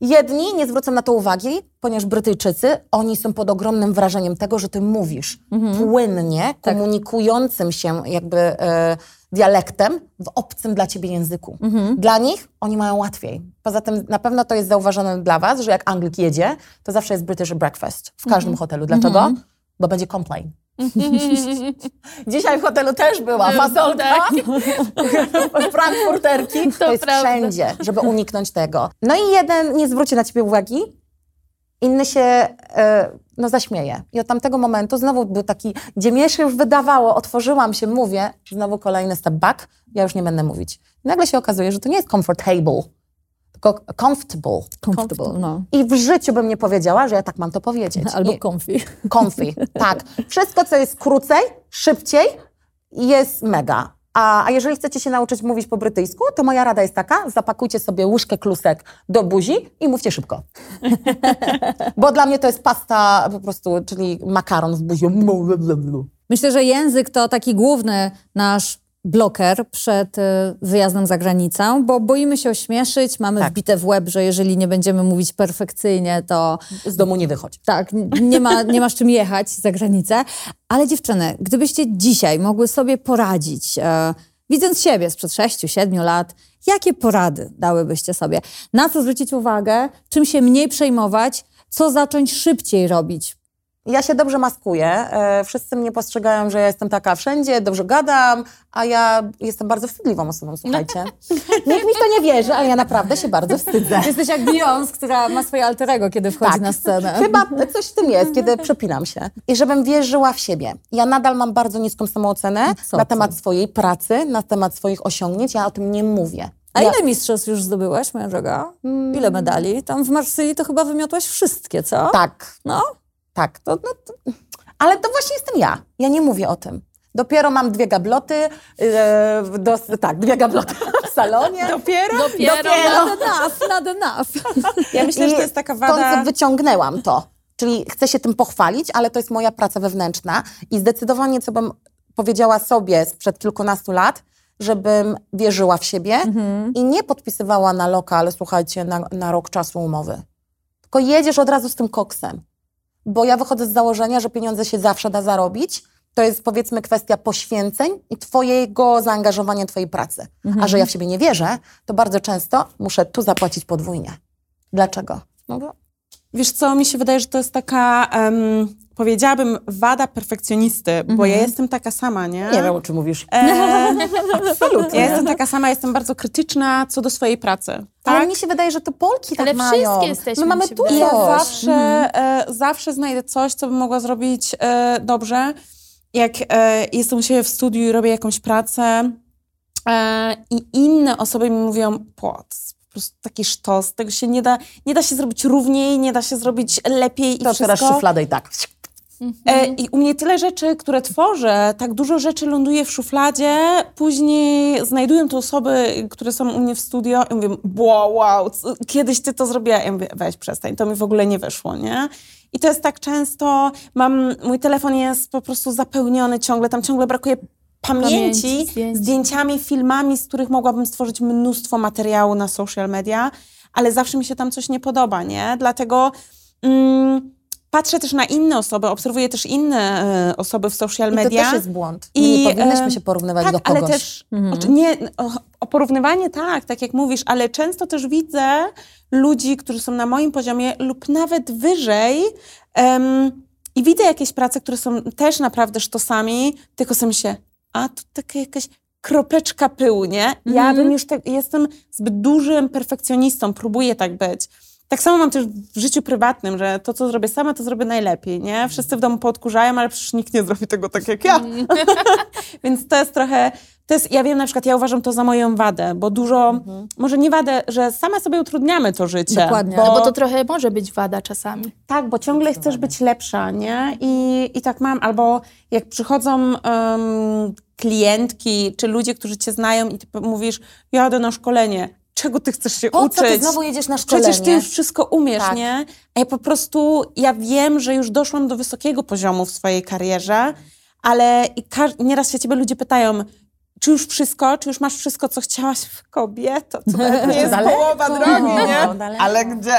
Jedni nie zwrócą na to uwagi, ponieważ Brytyjczycy, oni są pod ogromnym wrażeniem tego, że ty mówisz płynnie, komunikującym się jakby e, dialektem w obcym dla ciebie języku. Dla nich oni mają łatwiej. Poza tym na pewno to jest zauważone dla was, że jak Anglik jedzie, to zawsze jest British breakfast w każdym hotelu. Dlaczego? Bo będzie complain. Dzisiaj w hotelu też była fasolka, frankfurterki. To, jest prawda. wszędzie, żeby uniknąć tego. No i jeden nie zwróci na ciebie uwagi, inny się e, no, zaśmieje. I od tamtego momentu znowu był taki, gdzie mnie się już wydawało, otworzyłam się, mówię, znowu kolejny step back, ja już nie będę mówić. I nagle się okazuje, że to nie jest comfortable, tylko comfortable. Comfortable, no. I w życiu bym nie powiedziała, że ja tak mam to powiedzieć. Albo I- comfy. Comfy, tak. Wszystko, co jest krócej, szybciej, jest mega. A, a jeżeli chcecie się nauczyć mówić po brytyjsku, to moja rada jest taka, zapakujcie sobie łyżkę klusek do buzi i mówcie szybko. Bo dla mnie to jest pasta po prostu, czyli makaron w buzi. Myślę, że język to taki główny nasz bloker przed y, wyjazdem za granicę, bo boimy się ośmieszyć, mamy Tak. wbite w łeb, że jeżeli nie będziemy mówić perfekcyjnie, to Z domu nie wychodź. tak, nie ma, nie ma z czym jechać za granicę. Ale dziewczyny, gdybyście dzisiaj mogły sobie poradzić, e, widząc siebie sprzed 6-7 lat, jakie porady dałybyście sobie? Na co zwrócić uwagę? Czym się mniej przejmować? Co zacząć szybciej robić? Ja się dobrze maskuję. E, wszyscy mnie postrzegają, że ja jestem taka wszędzie, dobrze gadam, a ja jestem bardzo wstydliwą osobą, słuchajcie. Nikt mi w to nie wierzy, ale ja naprawdę się bardzo wstydzę. Jesteś jak Beyoncé, która ma swoje alterego, kiedy wchodzi Tak. na scenę. Chyba coś w tym jest, kiedy przepinam się. I żebym wierzyła w siebie. Ja nadal mam bardzo niską samoocenę Co na ty? temat swojej pracy, na temat swoich osiągnięć. Ja o tym nie mówię. A ile mistrzostw już zdobyłaś, moja droga? Ile medali? Tam w Marsylii to chyba wymiotłaś wszystkie, co? Tak, No. Tak. To, no, to, ale to właśnie jestem ja. Ja nie mówię o tym. Dopiero mam dwie gabloty, e, do, tak, dwie gabloty w salonie. Dopiero? Dopiero. Not enough, not enough. Ja myślę, I że to jest taka wada... wyciągnęłam to. Czyli chcę się tym pochwalić, ale to jest moja praca wewnętrzna i zdecydowanie, co bym powiedziała sobie sprzed kilkunastu lat, żebym wierzyła w siebie Mhm. i nie podpisywała na lokal, słuchajcie, na, na rok czasu umowy. Tylko jedziesz od razu z tym koksem. Bo ja wychodzę z założenia, że pieniądze się zawsze da zarobić. To jest powiedzmy kwestia poświęceń i twojego zaangażowania, twojej pracy. A że ja w siebie nie wierzę, to bardzo często muszę tu zapłacić podwójnie. Dlaczego? No bo Wiesz co, mi się wydaje, że to jest taka, em, powiedziałabym, wada perfekcjonisty, bo ja jestem taka sama, nie? nie wiem, o czym mówisz. E, absolutnie. Ja jestem taka sama, jestem bardzo krytyczna co do swojej pracy. Ale Tak? mi się wydaje, że to Polki Ale tak mają. wszystkie jesteśmy, My mamy. I ja zawsze, e, zawsze znajdę coś, co bym mogła zrobić e, dobrze. Jak e, jestem u siebie w studiu i robię jakąś pracę e, i inne osoby mi mówią, po prostu taki sztos, tego się nie da, nie da się zrobić równiej, nie da się zrobić lepiej i To wszystko. teraz szufladę i tak. E, I u mnie tyle rzeczy, które tworzę, tak dużo rzeczy ląduje w szufladzie, później znajdują to osoby, które są u mnie w studio i mówią, wow, wow, kiedyś ty to zrobiła. Ja mówię, weź przestań, to mi w ogóle nie wyszło, nie? I to jest tak często, mam, mój telefon jest po prostu zapełniony ciągle, tam ciągle brakuje pamięci, Pamięci, zdjęć. zdjęciami, filmami, z których mogłabym stworzyć mnóstwo materiału na social media, ale zawsze mi się tam coś nie podoba, nie? Dlatego mm, patrzę też na inne osoby, obserwuję też inne e, osoby w social I to media. też jest błąd. My I, nie powinnyśmy em, się porównywać tak, do kogoś. ale też oczy- nie, o, o porównywanie tak, tak jak mówisz, ale często też widzę ludzi, którzy są na moim poziomie lub nawet wyżej em, i widzę jakieś prace, które są też naprawdę sztosami, tylko sobie myślę, a tu taka jakaś kropeczka pyłu, nie? Ja bym już tak, jestem zbyt dużym perfekcjonistą, próbuję tak być. Tak samo mam też w życiu prywatnym, że to, co zrobię sama, to zrobię najlepiej, nie? Wszyscy w domu podkurzają, ale przecież nikt nie zrobi tego tak jak ja. Więc to jest trochę, to jest, ja wiem na przykład, ja uważam to za moją wadę, bo dużo, może nie wadę, że same sobie utrudniamy to życie. Dokładnie. Bo, No bo to trochę może być wada czasami. tak, bo ciągle chcesz być lepsza, nie? I, i tak mam, albo jak przychodzą em, klientki, czy ludzie, którzy cię znają i ty mówisz, jadę na szkolenie, czego ty chcesz się Po uczyć? co ty znowu jedziesz na szkolenie? Przecież ty już wszystko umiesz, Tak. nie? A ja po prostu, ja wiem, że już doszłam do wysokiego poziomu w swojej karierze, ale nieraz się ciebie ludzie pytają, czy już wszystko, czy już masz wszystko, co chciałaś w kobieto? To nie jest Daleko. połowa drogi, nie? Daleko. Ale gdzie?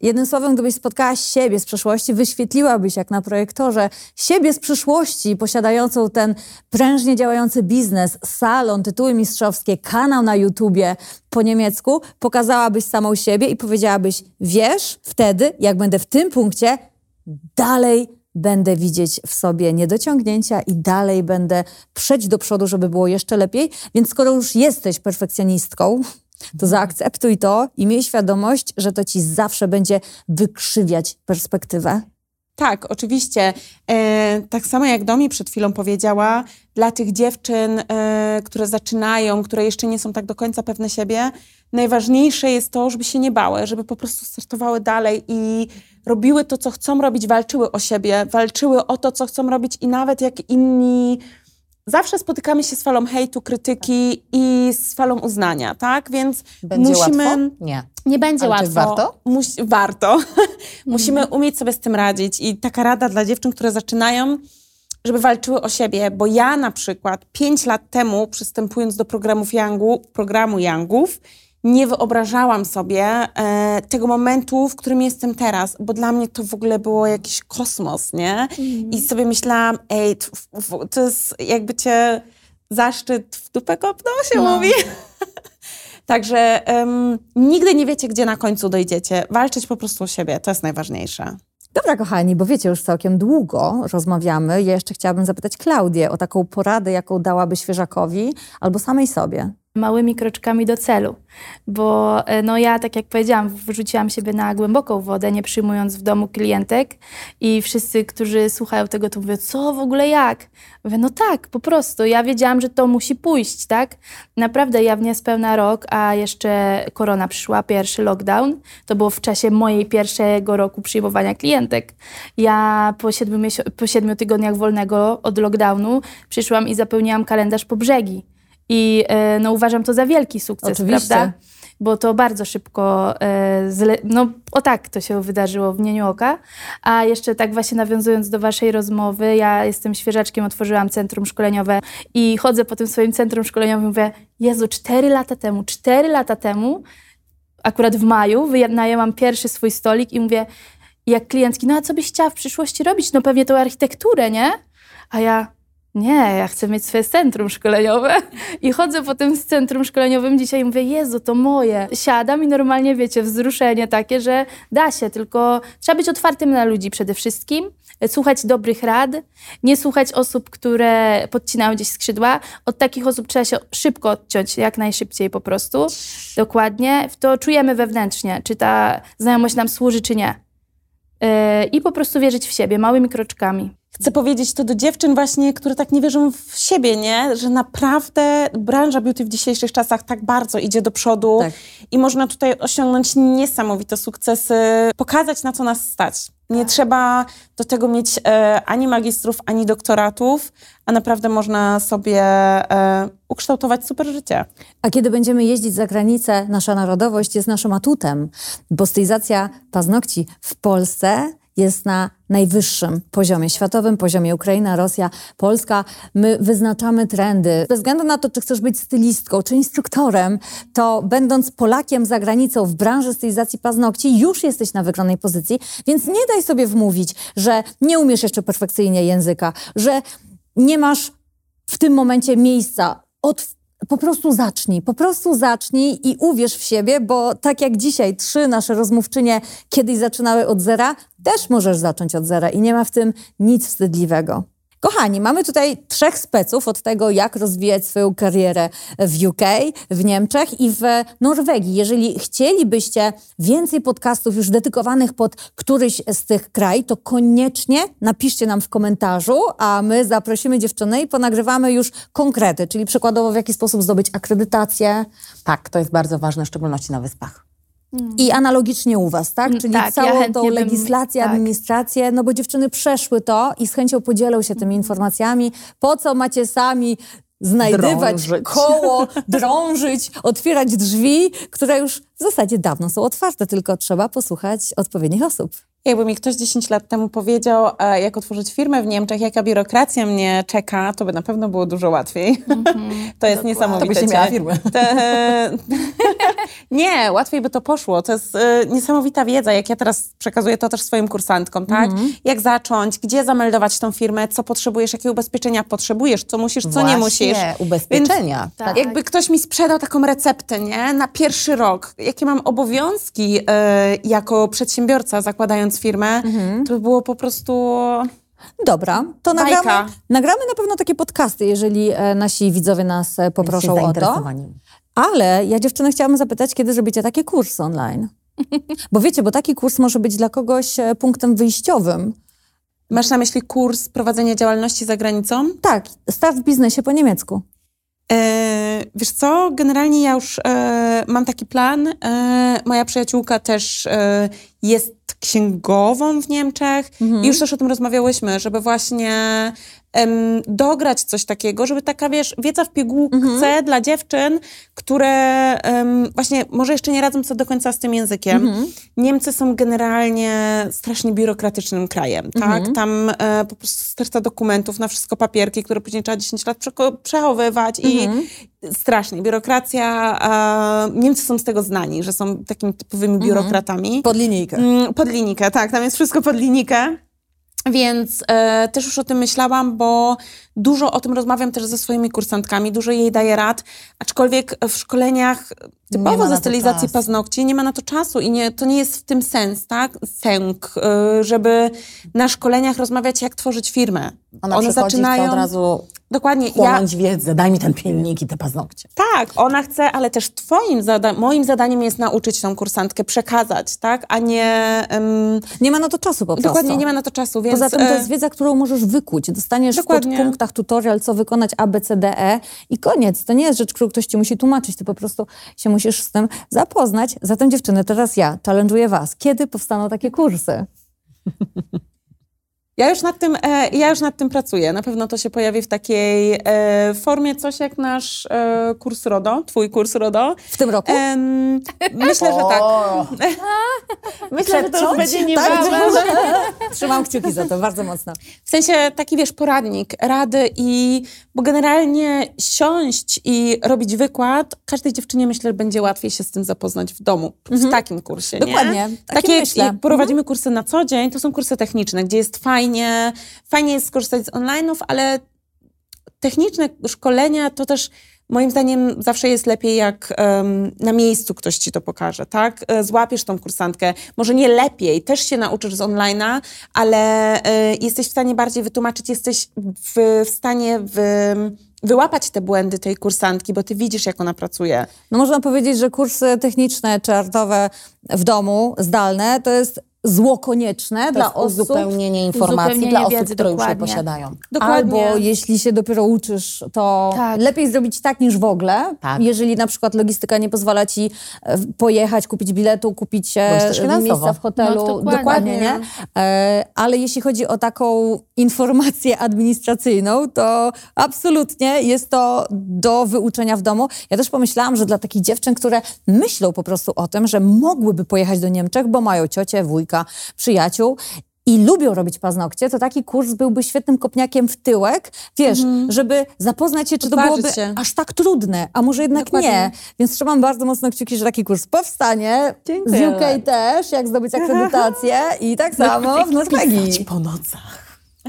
Jednym słowem, gdybyś spotkała siebie z przeszłości, wyświetliłabyś jak na projektorze siebie z przyszłości, posiadającą ten prężnie działający biznes, salon, tytuły mistrzowskie, kanał na YouTubie po niemiecku, pokazałabyś samą siebie i powiedziałabyś, wiesz, wtedy, jak będę w tym punkcie, dalej będę widzieć w sobie niedociągnięcia i dalej będę przejść do przodu, żeby było jeszcze lepiej. Więc skoro już jesteś perfekcjonistką, to zaakceptuj to i miej świadomość, że to ci zawsze będzie wykrzywiać perspektywę. Tak, oczywiście. E, tak samo jak Domi przed chwilą powiedziała, dla tych dziewczyn, e, które zaczynają, które jeszcze nie są tak do końca pewne siebie, najważniejsze jest to, żeby się nie bały, żeby po prostu startowały dalej i robiły to, co chcą robić, walczyły o siebie, walczyły o to, co chcą robić i nawet jak inni zawsze spotykamy się z falą hejtu, krytyki i z falą uznania, tak? Więc Będzie musimy... łatwo? Nie. Nie będzie Ale czy łatwo. warto? Musi, warto. Musimy umieć sobie z tym radzić. I taka rada dla dziewczyn, które zaczynają, żeby walczyły o siebie. Bo ja na przykład pięć lat temu, przystępując do programów Youngu, programu Youngów, nie wyobrażałam sobie e, tego momentu, w którym jestem teraz, bo dla mnie to w ogóle było jakiś kosmos, nie? I sobie myślałam, ej, to, to jest jakby cię zaszczyt w dupę kopnął, się mówi. Także em, nigdy nie wiecie, gdzie na końcu dojdziecie. Walczyć po prostu o siebie, to jest najważniejsze. Dobra, kochani, bo wiecie, już całkiem długo rozmawiamy. Ja jeszcze chciałabym zapytać Klaudię o taką poradę, jaką dałaby świeżakowi albo samej sobie. Małymi kroczkami do celu. Bo e, no ja, tak jak powiedziałam, wrzuciłam siebie na głęboką wodę, nie przyjmując w domu klientek i wszyscy, którzy słuchają tego, to mówią, co w ogóle jak? Mówię, no tak, po prostu. Ja wiedziałam, że to musi pójść, tak? Naprawdę ja w niespełna rok, a jeszcze korona przyszła, pierwszy lockdown. To było w czasie mojej pierwszego roku przyjmowania klientek. Ja po siedmiu, po siedmiu tygodniach wolnego od lockdownu przyszłam i zapełniłam kalendarz po brzegi. I e, no, uważam to za wielki sukces, Oczywiście. prawda? Bo to bardzo szybko, e, zle- no o tak to się wydarzyło w mgnieniu oka. A jeszcze tak właśnie nawiązując do waszej rozmowy, ja jestem świeżaczkiem, otworzyłam centrum szkoleniowe i chodzę po tym swoim centrum szkoleniowym i mówię, Jezu, cztery lata temu, cztery lata temu, akurat w maju, wynajęłam pierwszy swój stolik i mówię, jak klientki, no a co byś chciała w przyszłości robić? No pewnie tą architekturę, nie? A ja, nie, ja chcę mieć swoje centrum szkoleniowe. I chodzę po tym centrum szkoleniowym dzisiaj i mówię, Jezu, to moje. Siadam i normalnie, wiecie, wzruszenie takie, że da się, tylko trzeba być otwartym na ludzi przede wszystkim, słuchać dobrych rad, nie słuchać osób, które podcinają gdzieś skrzydła. Od takich osób trzeba się szybko odciąć, jak najszybciej po prostu. Dokładnie. To czujemy wewnętrznie, czy ta znajomość nam służy, czy nie. Yy, I po prostu wierzyć w siebie, małymi kroczkami. Chcę powiedzieć to do dziewczyn właśnie, które tak nie wierzą w siebie, nie? Że naprawdę branża beauty w dzisiejszych czasach tak bardzo idzie do przodu Tak. i można tutaj osiągnąć niesamowite sukcesy, pokazać na co nas stać. Nie trzeba do tego mieć e, ani magistrów, ani doktoratów, a naprawdę można sobie e, ukształtować super życie. A kiedy będziemy jeździć za granicę, nasza narodowość jest naszym atutem, bo stylizacja paznokci w Polsce jest na najwyższym poziomie światowym, poziomie Ukraina, Rosja, Polska. My wyznaczamy trendy. Bez względu na to, czy chcesz być stylistką, czy instruktorem, to będąc Polakiem za granicą w branży stylizacji paznokci, już jesteś na wygranej pozycji, więc nie daj sobie wmówić, że nie umiesz jeszcze perfekcyjnie języka, że nie masz w tym momencie miejsca. Od, po prostu zacznij, po prostu zacznij i uwierz w siebie, bo tak jak dzisiaj trzy nasze rozmówczynie kiedyś zaczynały od zera, też możesz zacząć od zera i nie ma w tym nic wstydliwego. Kochani, mamy tutaj trzech speców od tego, jak rozwijać swoją karierę w UK, w Niemczech i w Norwegii. Jeżeli chcielibyście więcej podcastów już dedykowanych pod któryś z tych kraj, to koniecznie napiszcie nam w komentarzu, a my zaprosimy dziewczyny i ponagrywamy już konkrety, czyli przykładowo w jaki sposób zdobyć akredytację Tak, to jest bardzo ważne, w szczególności na wyspach. I analogicznie u was, tak? Mm, Czyli tak, ja całą chętnie tą bym- legislację, tak. administrację, no bo dziewczyny przeszły to i z chęcią podzielą się tymi informacjami. Po co macie sami znajdywać Drążyć. koło, drążyć, otwierać drzwi, które już w zasadzie dawno są otwarte, tylko trzeba posłuchać odpowiednich osób. Jakby mi ktoś 10 lat temu powiedział, e, jak otworzyć firmę w Niemczech, jaka biurokracja mnie czeka, to by na pewno było dużo łatwiej. to jest niesamowite. To byś nie miała firmy. Nie, łatwiej by to poszło. To jest e, niesamowita wiedza, jak ja teraz przekazuję to też swoim kursantkom, tak? Jak zacząć, gdzie zameldować tą firmę, co potrzebujesz, jakie ubezpieczenia potrzebujesz, co musisz, co nie musisz. Właśnie, ubezpieczenia. Tak. Jakby ktoś mi sprzedał taką receptę, nie? Na pierwszy rok, jakie mam obowiązki e, jako przedsiębiorca zakładając firmę, to by było po prostu... Dobra, to Bajka. nagramy, nagramy na pewno takie podcasty, jeżeli e, nasi widzowie nas e, poproszą o to. Ale ja dziewczyny chciałam zapytać, kiedy zrobicie taki kurs online? Bo wiecie, bo taki kurs może być dla kogoś e, punktem wyjściowym. Masz na myśli kurs prowadzenia działalności za granicą? Tak, start w biznesie po niemiecku. E, wiesz co, generalnie ja już e, mam taki plan. E, moja przyjaciółka też e, jest księgową w Niemczech i już też o tym rozmawiałyśmy, żeby właśnie em, dograć coś takiego, żeby taka, wiesz, wiedza w pigułce dla dziewczyn, które właśnie może jeszcze nie radzą sobie do końca z tym językiem. Niemcy są generalnie strasznie biurokratycznym krajem, tak? Tam e, po prostu sterta dokumentów, na wszystko papierki, które później trzeba 10 lat przechowywać i strasznie. Biurokracja, e, Niemcy są z tego znani, że są takimi typowymi biurokratami. Pod linijkę. Mm, Pod linijkę, tak, tam jest wszystko pod linijkę. Więc e, też już o tym myślałam, bo dużo o tym rozmawiam też ze swoimi kursantkami, dużo jej daję rad, aczkolwiek w szkoleniach typowo ze stylizacji paznokci nie ma na to czasu i nie, to nie jest w tym sens, tak? Sęk, e, żeby na szkoleniach rozmawiać, jak tworzyć firmę. Ona One zaczynają... od razu Dokładnie. Ja, chłonąć wiedzę, daj mi ten pilnik i te paznokcie. tak, ona chce, ale też twoim zada moim zadaniem jest nauczyć tą kursantkę, przekazać, tak? A nie... em, Nie ma na to czasu po prostu. dokładnie, nie ma na to czasu, więc... Poza tym to e, jest wiedza, którą możesz wykuć. Dostaniesz Dokładnie. w podpunktach tutorial, co wykonać A, B, C, D, E i koniec. To nie jest rzecz, którą ktoś ci musi tłumaczyć. Ty po prostu się musisz z tym zapoznać. Zatem dziewczyny, teraz ja challenge'uję was. Kiedy powstaną takie kursy? Ja już nad tym, e, ja już nad tym pracuję. Na pewno to się pojawi w takiej e, formie coś jak nasz e, kurs RODO, twój kurs RODO. W tym roku? Myślę, że tak. Myślę, że to już będzie Tak, niebawem. Trzymam kciuki za to, bardzo mocno. W sensie taki, wiesz, poradnik, rady i... Bo generalnie siąść i robić wykład, każdej dziewczynie myślę, że będzie łatwiej się z tym zapoznać w domu. W takim kursie, nie? Dokładnie, takim Takie, jak prowadzimy kursy na co dzień, to są kursy techniczne, gdzie jest fajnie, fajnie jest skorzystać z online'ów, ale techniczne szkolenia to też moim zdaniem zawsze jest lepiej, jak em, na miejscu ktoś ci to pokaże, tak? E, Złapiesz tą kursantkę, może nie lepiej, też się nauczysz z online'a, ale e, jesteś w stanie bardziej wytłumaczyć, jesteś w, w stanie w, wyłapać te błędy tej kursantki, bo ty widzisz, jak ona pracuje. No można powiedzieć, że kursy techniczne czy artowe w domu, zdalne, to jest zło konieczne to dla jest osób. uzupełnienie informacji Uzupełnienie dla osób, wiedzy, które już je dokładnie. posiadają. Dokładnie. Albo jeśli się dopiero uczysz, to Tak. lepiej zrobić tak niż w ogóle. Tak. Jeżeli na przykład logistyka nie pozwala ci e, pojechać, kupić biletu, kupić e, miejsca w hotelu. No, dokładnie. nie? E, ale jeśli chodzi o taką informację administracyjną, to absolutnie jest to do wyuczenia w domu. Ja też pomyślałam, że dla takich dziewczyn, które myślą po prostu o tym, że mogłyby pojechać do Niemczech, bo mają ciocię, wujka, przyjaciół, i lubią robić paznokcie, to taki kurs byłby świetnym kopniakiem w tyłek, wiesz, żeby zapoznać się, czy to Odważyć byłoby się. aż tak trudne, a może jednak Dokładnie. nie. Więc trzymam bardzo mocno kciuki, że taki kurs powstanie. Dziękuję. Z UK też, jak zdobyć akredytację i tak samo w Norwegii. Po nocach.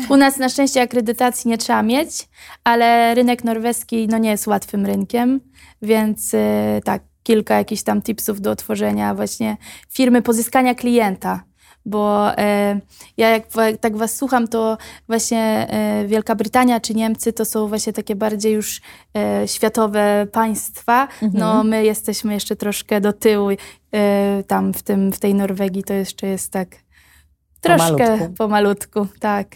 U nas na szczęście akredytacji nie trzeba mieć, ale rynek norweski no, nie jest łatwym rynkiem, więc y, tak, kilka jakichś tam tipsów do otworzenia właśnie firmy, pozyskania klienta. Bo e, ja jak tak was słucham, to właśnie e, Wielka Brytania czy Niemcy to są właśnie takie bardziej już e, światowe państwa. No my jesteśmy jeszcze troszkę do tyłu. E, tam w, tym, w tej Norwegii to jeszcze jest tak troszkę Pomalutku. pomalutku tak.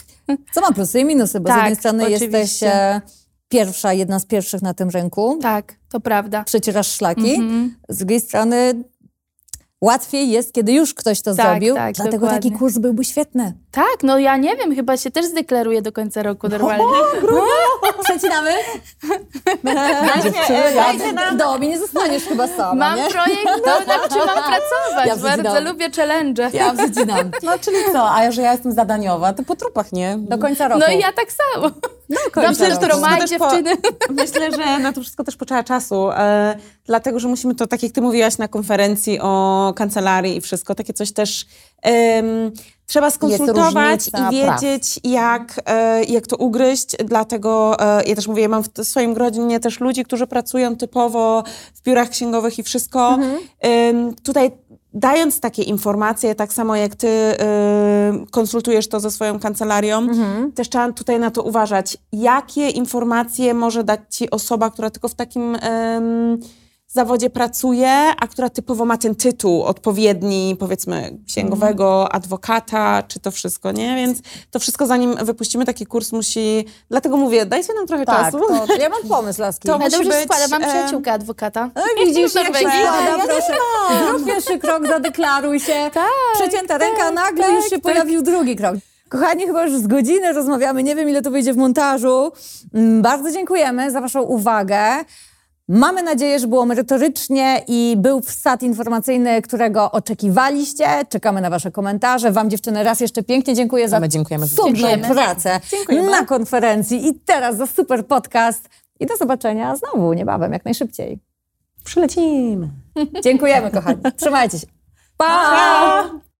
Co ma plusy i minusy, bo z Tak, jednej strony oczywiście. jesteś e, pierwsza, jedna z pierwszych na tym rynku, Tak, to prawda. przecierasz szlaki. Mhm. Z drugiej strony łatwiej jest, kiedy już ktoś to Tak, zrobił, tak, dlatego dokładnie. taki kurs byłby świetny. Tak, no ja nie wiem, chyba się też zdeklaruję do końca roku normalnie. Przecinamy? Dajcie nam. Domi nie zostaniesz chyba sama, Mam nie? projekt, to nad czym mam pracować. Ja Bardzo lubię challenge. Ja przecinam. No czyli co, a że ja jestem zadaniowa, to po trupach, nie? Do końca roku. No i ja tak samo. końca Dobrze, roku. że to maj też po- dziewczyny. Myślę, że na to wszystko też potrzeba czasu, e, dlatego że musimy to, tak jak ty mówiłaś na konferencji o kancelarii i wszystko, takie coś też em, trzeba skonsultować i wiedzieć, jak, e, jak to ugryźć. Dlatego e, ja też mówię, ja mam w swoim grodzinie też ludzi, którzy pracują typowo w biurach księgowych i wszystko. Em, tutaj dając takie informacje, tak samo jak ty y, konsultujesz to ze swoją kancelarią, też trzeba tutaj na to uważać. Jakie informacje może dać ci osoba, która tylko w takim zawodzie pracuje, a która typowo ma ten tytuł odpowiedni, powiedzmy, księgowego, adwokata, czy to wszystko, nie? Więc to wszystko, zanim wypuścimy taki kurs, musi... Dlatego mówię, dajcie nam trochę Tak, czasu. to, ja mam pomysł, Laski. To Ja musi dobrze być, składa, mam przyjaciółkę adwokata. No widzisz, jak się składa, proszę. Zrób pierwszy krok, zadeklaruj się. Tak, Przecięta ręka, nagle tak, już się tak. pojawił drugi krok. Kochani, chyba już z godziny rozmawiamy, nie wiem ile to wyjdzie w montażu. Mm, Bardzo dziękujemy za waszą uwagę. Mamy nadzieję, że było merytorycznie i był wsad informacyjny, którego oczekiwaliście. Czekamy na wasze komentarze. Wam dziewczyny raz jeszcze pięknie dziękuję za My dziękujemy Dziękujemy. pracę na konferencji i teraz za super podcast. I do zobaczenia znowu niebawem, jak najszybciej. Przylecimy. Dziękujemy, kochani. Trzymajcie się. pa!